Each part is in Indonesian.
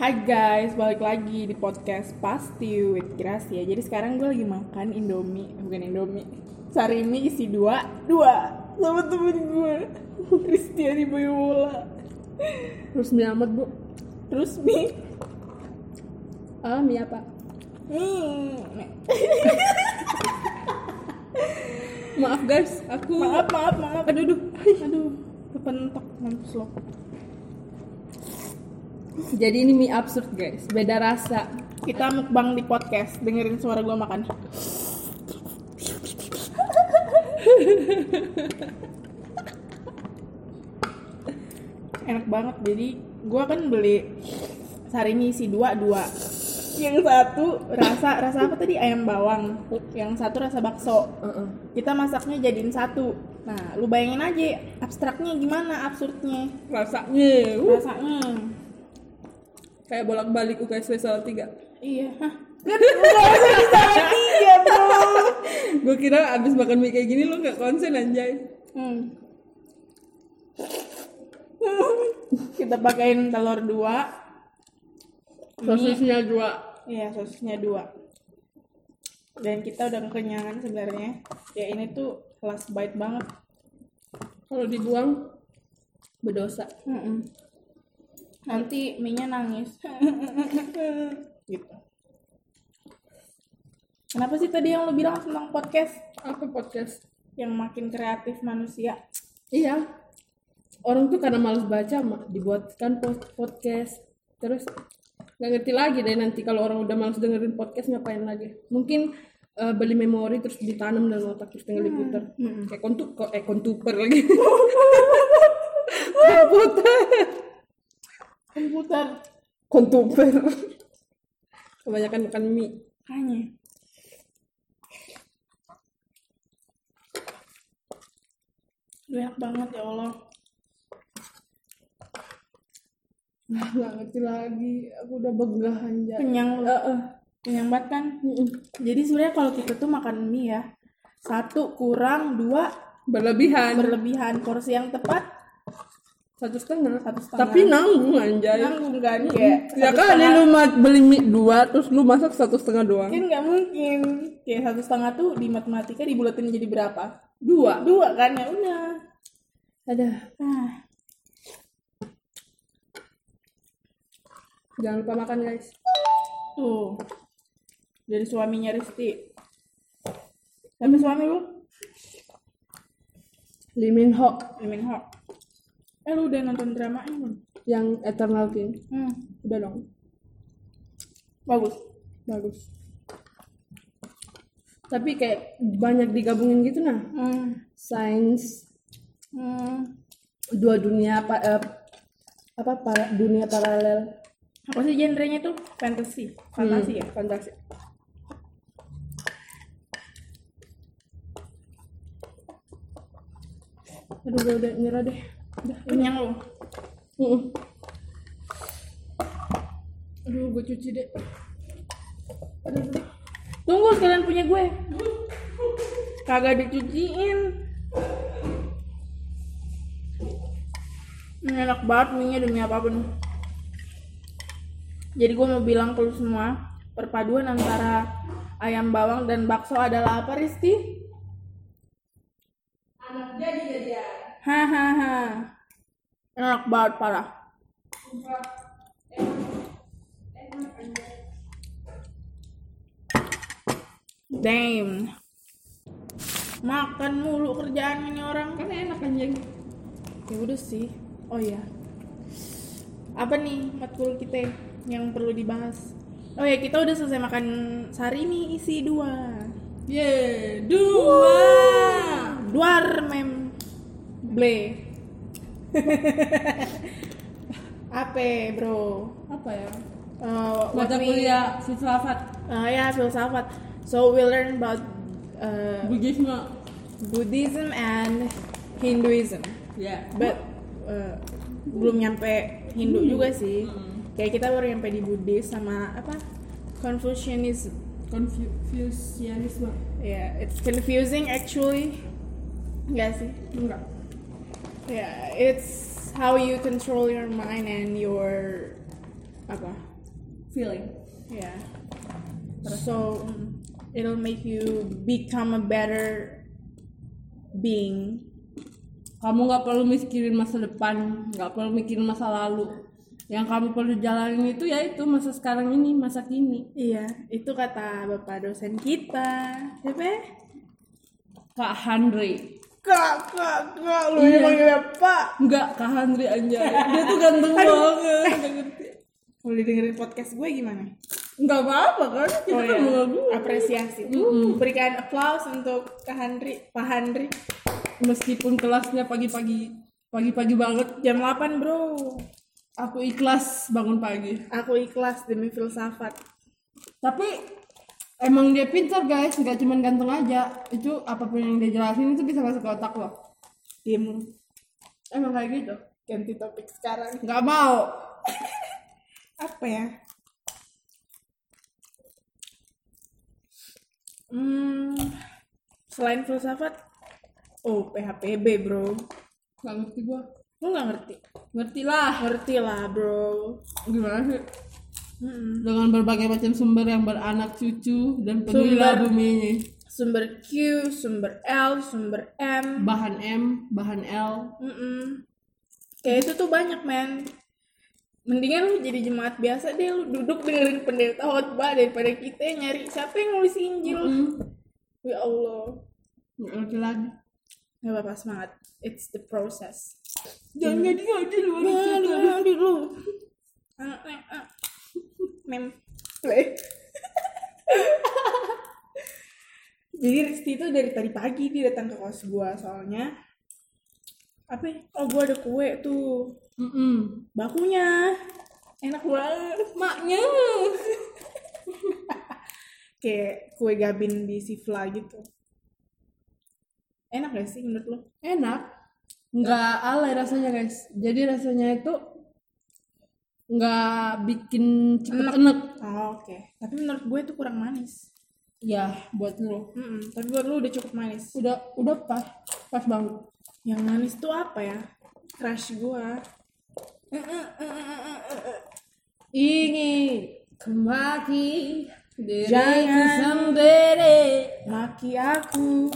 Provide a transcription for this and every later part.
Hai guys, balik lagi di podcast Pasti with Gracia. Jadi sekarang gue lagi makan Indomie, bukan Indomie. Sarimi isi dua, dua sama temen gue, Kristiani Boyola. Terus mie amat bu Terus mie, Ah mie apa? hmm, Maaf guys Aku maaf maaf maaf. Aduh aduh Aduh, kepentok mampus lo. Jadi ini mie absurd guys Beda rasa Kita mukbang di podcast, dengerin suara gue makan. Enak banget, jadi gue kan beli sarimi isi dua dua. Yang satu rasa rasa apa tadi ayam bawang, yang satu rasa bakso. Kita masaknya jadiin satu. Nah, lu bayangin aja abstraknya gimana, absurdnya, Rasanya uh, rasanya. Kayak bolak-balik UKSW salah tiga Iya, hah? Usah disalahin tiga bro. Gue kira abis makan mie kayak gini lo gak konsen anjay Hmm. Kita pakein telur dua. Sosisnya dua Iya, sosisnya dua. Dan kita udah kekenyangan sebenarnya. Ya ini tuh kelas bite banget. Kalau dibuang Berdosa Mm-mm. Nanti mie-nya nangis. gitu. Kenapa sih tadi yang lu bilang tentang podcast Apa podcast? yang makin kreatif manusia? Iya Orang tuh karena males baca Dibuatkan podcast Terus Gak ngerti lagi deh nanti Kalau orang udah males dengerin podcast Ngapain lagi Mungkin eh, beli memori terus ditanam dalam otak terus tinggal diputar Hmm. kayak kontu kok eh kontuper lagi komputer Komputer. kontuper kebanyakan makan mie Makanya. Banyak banget ya Allah. nah nggak ngerti lagi aku udah begah anjay Kenyang lu. Eh, eh. Kenyang banget kan? Mm-mm. Jadi sebenarnya kalau kita tuh makan mie ya, satu kurang, dua berlebihan berlebihan. Porsi yang tepat satu setengah satu setengah. tapi nanggung anjay nanggung kan kayak ya kali setengah. lu beli mie dua terus lu masak satu setengah doang Kan nggak mungkin. Kayak satu setengah tuh di matematika dibulatin jadi berapa? dua Dua kan ya udah. ada Ah, jangan lupa makan guys tuh. Dari suaminya Risti. Tapi suami lu? Lee Min Ho Lee Min Ho. Eh lu udah nonton dramanya belum? yang Eternal King Hmm, udah dong bagus. bagus tapi kayak banyak digabungin gitu nah Hmm, sains hmm. dua dunia apa eh, apa para, dunia paralel Apa sih genrenya tuh? Fantasy. Fantasi ya? fantasi aduh gue udah nyerah deh Kenyang lu. Mm-mm. aduh gue cuci deh Aduh. Tunggu sekalian punya gue. Kagak dicuciin. Ini enak banget mie demi apa pun. Jadi gue mau bilang ke lu semua, perpaduan antara ayam bawang dan bakso adalah apa, Risti? anak jadi jadi Hahaha. Enak banget parah. Damn. Makan mulu kerjaan ini orang. kan enak anjing Ya udah sih. Oh iya. Apa nih matkul kita yang perlu dibahas? Oh ya kita udah selesai makan sari nih isi dua. ye dua Duar mem ble. Apa bro? apa ya Uh, mata kuliah filsafat Uh, ya filsafat. So we learn about uh, Buddhisme Buddhism and Hinduism. ya But uh, belum nyampe Hindu juga sih. Kayak kita baru nyampe di Buddhis sama apa? Confucianism. Confucianisme Yeah, it's confusing actually. Enggak sih? enggak Yeah, it's how you control your mind and your apa feeling Yeah. So it'll make you become a better being. kamu nggak perlu mikirin masa depan nggak perlu mikirin masa lalu yang kamu perlu jalanin itu ya itu masa sekarang ini masa kini Iya, itu kata bapak dosen kita. Siapa? ya? kak Handri Kak, kak, kak, lu Iya. manggilnya Pak. Enggak, Kak Handri anjay. Dia tuh ganteng banget. Nggak ngerti. Kalau didengerin podcast gue gimana? Enggak apa-apa kan? Kita Oh kan ya, mau gue. apresiasi. Uh, berikan applause untuk Kak Handri, Pak Handri. Meskipun kelasnya pagi-pagi pagi-pagi banget, Jam 8 bro. aku ikhlas bangun pagi. Aku ikhlas demi filsafat. Tapi emang dia pintar guys, nggak cuma ganteng aja. Itu apa pun yang dia jelasin itu bisa masuk ke otak lo. Diem lu. Emang kayak gitu. Ganti topik sekarang. Nggak mau. Apa ya? Hmm, selain filsafat, oh PHPB bro. Nggak ngerti gua. Lu nggak ngerti? Ngerti lah. Ngerti lah bro. Gimana sih? Mm-mm. Dengan berbagai macam sumber yang beranak cucu dan Sumber. bumi ini. Sumber Q, sumber L, sumber M. Bahan M, bahan L, Mm-mm. Kayak itu tuh banyak men. Mendingan lu jadi jemaat biasa deh lu duduk dengerin pendeta khotbah daripada kita nyari siapa yang nulis Injil. Hmm. Ya Allah. Nggak ngerti lagi. Gak apa-apa semangat. It's the process. Jangan ngadi ngadi lu Ya, lu di lu. Mem. Jadi Risti itu dari tadi pagi dia datang ke kos gua soalnya apa ya? Oh gua ada kue tuh Mm-mm. bakunya enak banget Maknya. kayak kue gabin di sifla gitu enak gak sih menurut lo Enak. Nggak alay rasanya guys. Jadi rasanya itu nggak bikin cepet enek. oh, oke tapi menurut gue itu kurang manis Ya, buat lu. Mm-mm, tapi buat lu udah cukup manis Udah udah pas. Pas banget. yang manis tuh apa ya crush Ingin kemaki diriku Jangan. sendiri. maki aku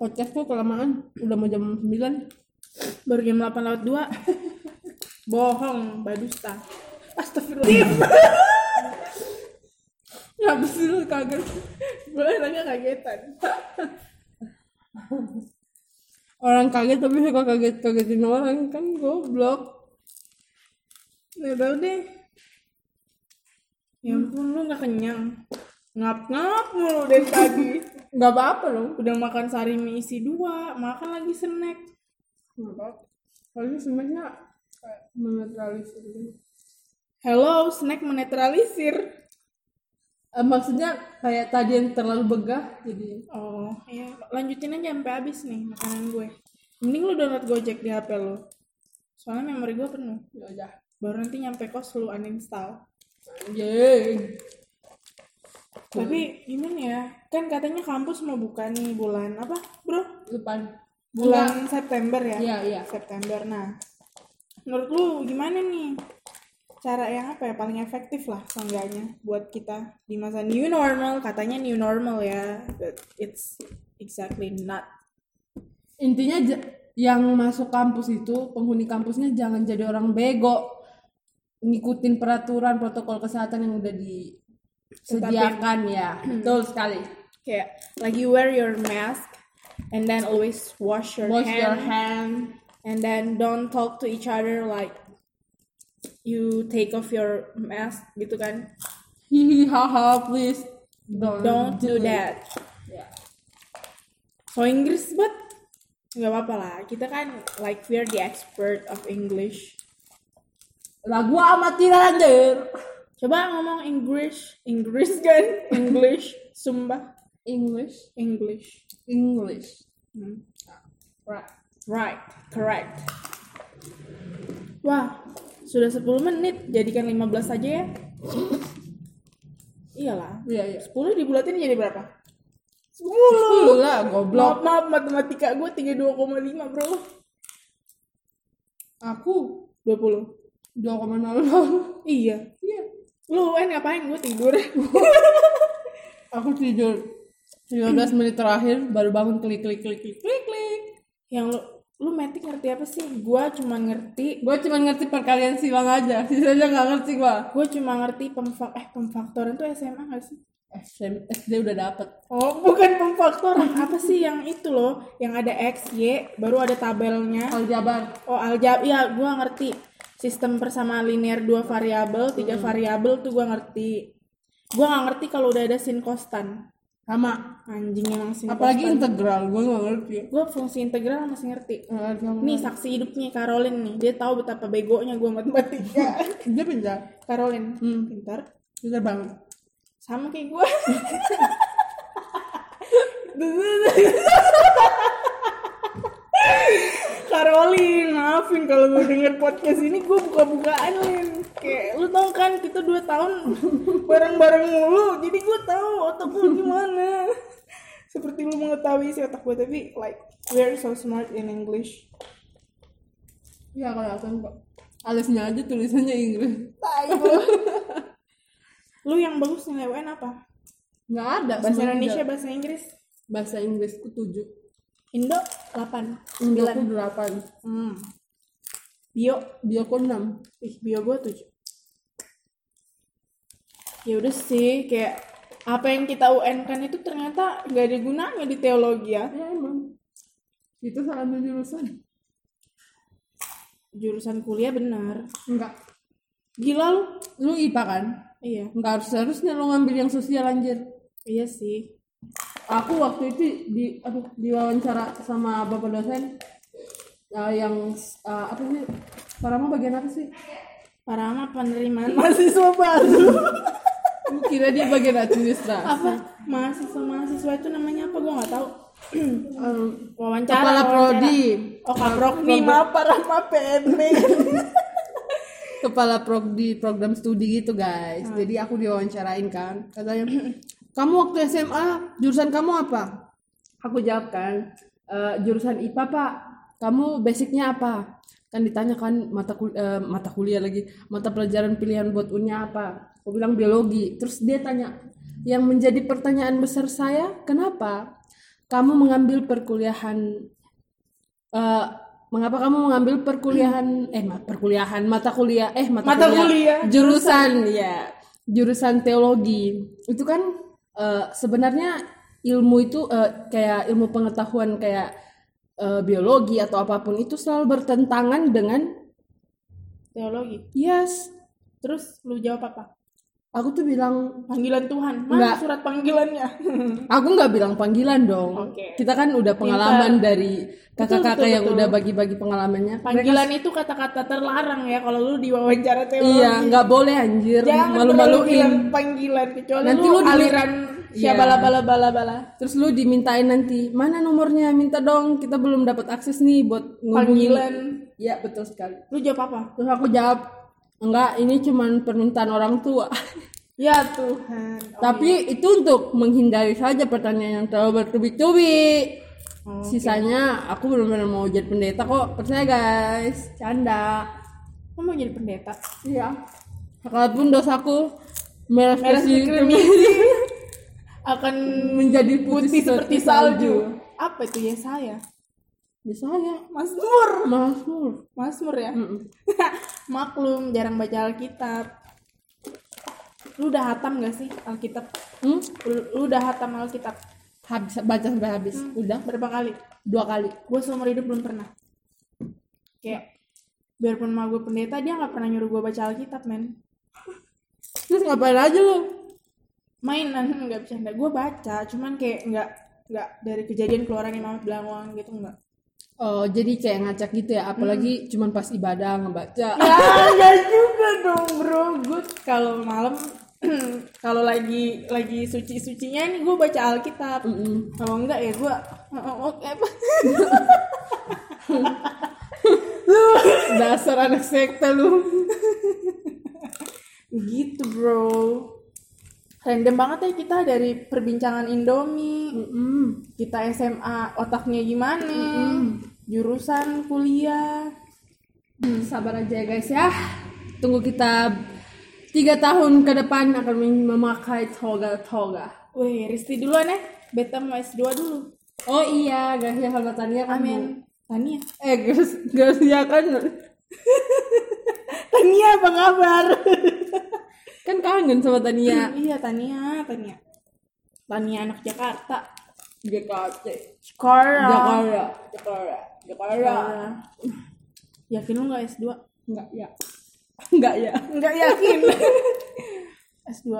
Podcast tuh kelamaan. Udah mau jam 9. baru jam 8 lewat 2 bohong badusta astagfirullah Kenapa sih lu kaget? gue nanya kagetan Orang kaget tapi suka kaget-kagetin orang kan goblok. nggak tahu deh ya ampun lu nggak kenyang ngap ngap mulu dari tadi Gak apa-apa loh. udah makan sari mie isi dua makan lagi snack Gak apa-apa. Kalau ini sebenarnya kayak menetralisir. Hello snack menetralisir. Eh, maksudnya kayak tadi yang terlalu begah jadi oh iya. Lanjutin aja sampai habis nih makanan gue. Mending lu download gojek di hp lu soalnya memori gue penuh. Ya udah. baru nanti nyampe kos lu uninstall. Yeay. tapi gimana ya? Kan katanya kampus mau buka nih bulan apa bro? Depan. bulan September ya? Iya, iya. September. Nah menurut lu gimana nih cara yang apa ya paling efektif lah seenggaknya buat kita di masa new normal katanya new normal ya but it's exactly not Intinya yang masuk kampus itu penghuni kampusnya jangan jadi orang bego. Ngikutin peraturan protokol kesehatan yang udah disediakan ya. Betul sekali. kayak lagi wear your mask and then always wash your Wash hand your hand. And then don't talk to each other like you take off your mask gitu kan haha please don't, don't do it. that Ya. so Inggris but nggak apa-apa lah kita kan like we're the expert of English Lah gua amatiran coba ngomong English Inggris kan English Sumba English. English English. Hmm. Right. Right correct wah sudah 10 menit jadikan 15 aja ya iyalah Iya iya. 10 dibulatin jadi berapa? 10 Sepuluh lah goblok. Maaf, maaf, matematika gue 32,5 bro Aku 20 2,00 Iya. iya Lu UN ngapain? Gue tidur. aku tidur 15 menit terakhir baru bangun klik klik klik klik klik Yang lu lu metik ngerti apa sih? Gua cuma ngerti gue cuma ngerti perkalian silang aja sisanya nggak ngerti gue gue cuma ngerti pemfak eh pemfaktoran tuh SMA gak sih? SM, SD udah dapet Oh, bukan pemfaktoran. apa sih yang itu loh? Yang ada X, Y, baru ada tabelnya. aljabar Oh, aljab ya gua ngerti. Sistem persamaan linear dua variabel, tiga variabel tuh gua ngerti. Gua nggak ngerti kalau udah ada sin kostan. Sama Anjing emang sin apalagi kostan. integral gue nggak ngerti Gua fungsi integral masih ngerti. Nih saksi hidupnya Caroline nih, dia tahu betapa begonya gua matematika. dia pintar Caroline, Hmm. pintar. pintar banget Sama kayak gua. Caroline, maafin kalau gue denger podcast ini gue buka-bukaan Lin. Kayak lu tau kan kita dua tahun bareng-bareng mulu Jadi gue tahu otak gue gimana. Seperti lu mengetahui isi otak gue Tapi like we're so smart in English. Ya kelihatan kok alisnya aja tulisannya Inggris. Tai lu Lu yang bagus nilai UN apa? nggak ada Bahasa Indonesia, bahasa Inggris. Bahasa Inggrisku tujuh. Indo 8 Indoku delapan Hmm. Bio, bioku enam ih bio gue tujuh. Ya udah sih, kayak apa yang kita UN kan itu ternyata gak ada gunanya di teologi ya. ya emang itu salah satu jurusan Jurusan kuliah benar. enggak Gila lu? lu IPA kan Iya, enggak harus harusnya lu ngambil yang sosial anjir iya sih. Aku waktu itu di aduh diwawancara sama bapak dosen uh, yang uh, apa sih Parama bagian apa sih Parama penerimaan mahasiswa baru. Aku kira dia bagian administrasi apa? Mahasiswa-mahasiswa itu namanya apa? Gue nggak tahu. Um, Wawancara. kepala prodi Oh, Kaprokni, Parama PNP. kepala prodi program studi gitu guys jadi aku diwawancarain kan katanya kamu waktu SMA jurusan kamu apa? Aku jawab kan "Eh, jurusan IPA pak. Kamu basicnya apa? Kan ditanya kan mata kul eh, mata kuliah lagi mata pelajaran pilihan buat unnya apa? Aku bilang biologi. Terus dia tanya yang menjadi pertanyaan besar saya kenapa? Kamu mengambil perkuliahan eh, mengapa kamu mengambil perkuliahan eh perkuliahan mata kuliah eh mata, Mata kuliah. jurusan ya jurusan teologi. Itu kan eh, sebenarnya ilmu itu eh, kayak ilmu pengetahuan kayak eh, biologi atau apa pun itu selalu bertentangan dengan Teologi. yes Terus lu jawab apa? aku tuh bilang Panggilan Tuhan. Mana Enggak. surat panggilannya? aku nggak bilang panggilan dong Oke. kita kan udah pengalaman dari kakak-kakak yang betul. udah bagi-bagi pengalamannya Panggilan itu kata-kata terlarang ya kalau lu diwawancara teologi. iya nggak boleh anjir Jangan malu-maluin panggilan kecuali Nanti lu, lu aliran Siapa bala bala bala bala. Terus lu dimintain nanti mana nomornya minta dong kita belum dapat akses nih buat. Panggilan. Iya betul sekali. Lu jawab apa? Terus aku jawab enggak ini cuman permintaan orang tua. Ya Tuhan. Oh, Tapi itu untuk menghindari saja pertanyaan yang terlalu bertubi-tubi. Oh, Sisanya aku benar-benar mau jadi pendeta kok percaya guys. Canda. Kamu mau jadi pendeta? Iya. Kalaupun dosaku merah Merah seperti seperti akan menjadi putih seperti salju. Apa itu ya saya? Misalnya Mazmur. Mazmur. Mazmur ya. Mm-mm. Maklum jarang baca Alkitab. Lu udah hatam gak sih Alkitab? Hmm? Lu, lu udah hatam Alkitab Habis baca sampai habis. Udah berapa kali? dua kali. Gue seumur hidup belum pernah. Kayak biarpun mah gue pendeta dia nggak pernah nyuruh gue baca Alkitab men. Terus ngapain aja lu? Mainan nggak bercanda. Gue baca, cuman kayak nggak nggak dari kejadian keluaran Imam Belangwang gitu nggak. Oh, jadi kayak ngacak gitu ya, apalagi cuman pas ibadah ngebaca. Ya enggak juga dong bro. Gue kalau malam kalau lagi lagi suci sucinya nih gue baca Alkitab. Mm-mm. Kalau enggak ya gue oke apa? Dasar anak sekte lu. gitu bro. Random banget ya kita dari perbincangan Indomie. Mm-mm. Kita SMA otaknya gimana? Jurusan kuliah. Sabar aja ya guys ya. tunggu kita tiga tahun ke depan akan memakai toga-toga. Wih, Risti duluan ya. Beta mau S2 dulu. Oh iya, guys ya sama Tania kan. Amin. Tania. Eh, guys, guys ya kan. Tania apa kabar? Kan kangen sama Tania. iya, Tania, Tania. Tania anak Jakarta. JKT. Jakarta. Jakarta. Jakarta. Jakarta. Yakin lu gak S2? Enggak ya. Enggak ya. Enggak yakin. S2.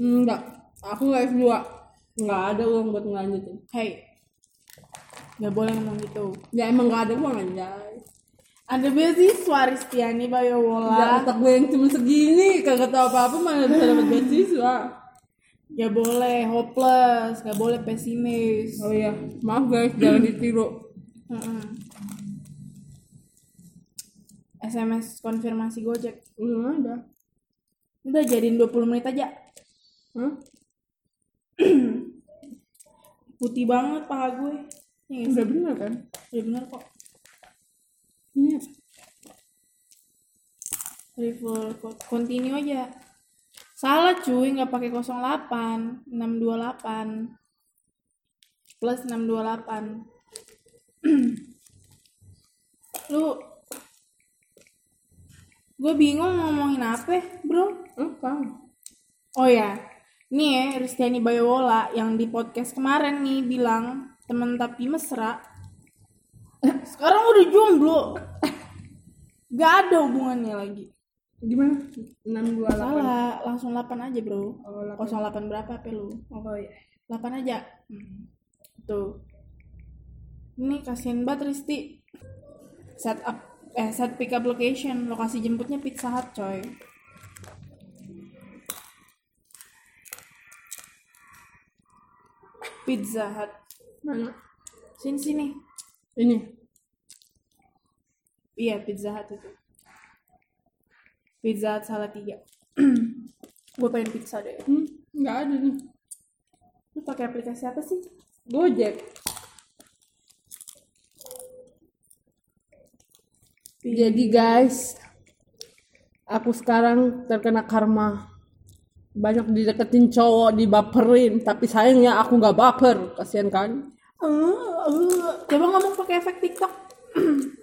Enggak. Aku enggak S2. Enggak ada uang buat ngelanjutin. Hey. Gak boleh ngomong gitu. Ya emang enggak ada uang anjay. Ada beasiswa Ristiani Ya Bayowola. otak gue yang cuma segini, kagak tahu apa-apa mana bisa dapat beasiswa. Gak boleh hopeless, gak boleh pesimis. Oh iya, maaf guys, jangan ditiru. SMS konfirmasi Gojek. Belum ada. Udah jadiin 20 menit aja. Hah? Putih banget paha gue. Ya, sih? Udah bener kan? Udah bener kok. Iya. Rival code. Continue aja. Salah cuy, nggak pakai 08, 628 plus 628. Lu gue bingung ngomongin apa, Bro. Apa? Oh ya, nih ya Ristiani Bayowola yang di podcast kemarin nih bilang temen tapi mesra. Sekarang udah jomblo. Gak ada hubungannya lagi. Gimana? 628. Salah, langsung 8 aja bro. Oh, 8. 08 berapa apa lu? Oh iya. 8 aja. Hmm. Tuh. Ini kasihan banget Risti. Set up, eh set pick up location. Lokasi jemputnya Pizza Hut coy. Pizza Hut. Mana? Sini sini. Ini. Iya Pizza Hut itu. Pizza Hut salah tiga. Gue pengen pizza deh. Hmm, enggak ada nih. Lu pakai aplikasi apa sih? Gojek. Jadi guys, aku sekarang terkena karma. Banyak dideketin cowok, dibaperin, tapi sayangnya aku nggak baper, kasihan kan? Uh, uh. Coba ngomong pakai efek TikTok.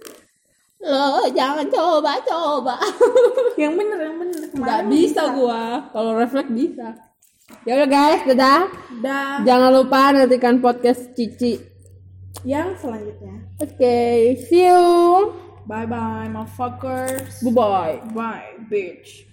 Lo jangan coba coba. yang bener, yang bener. Nggak Kemarin bisa gua, kalau refleks bisa. Ya udah guys, dadah. Dah. Jangan lupa nantikan podcast Cici. Yang selanjutnya. Oke, see you. Bye bye, motherfuckers. Bye bye. Bye, bitch.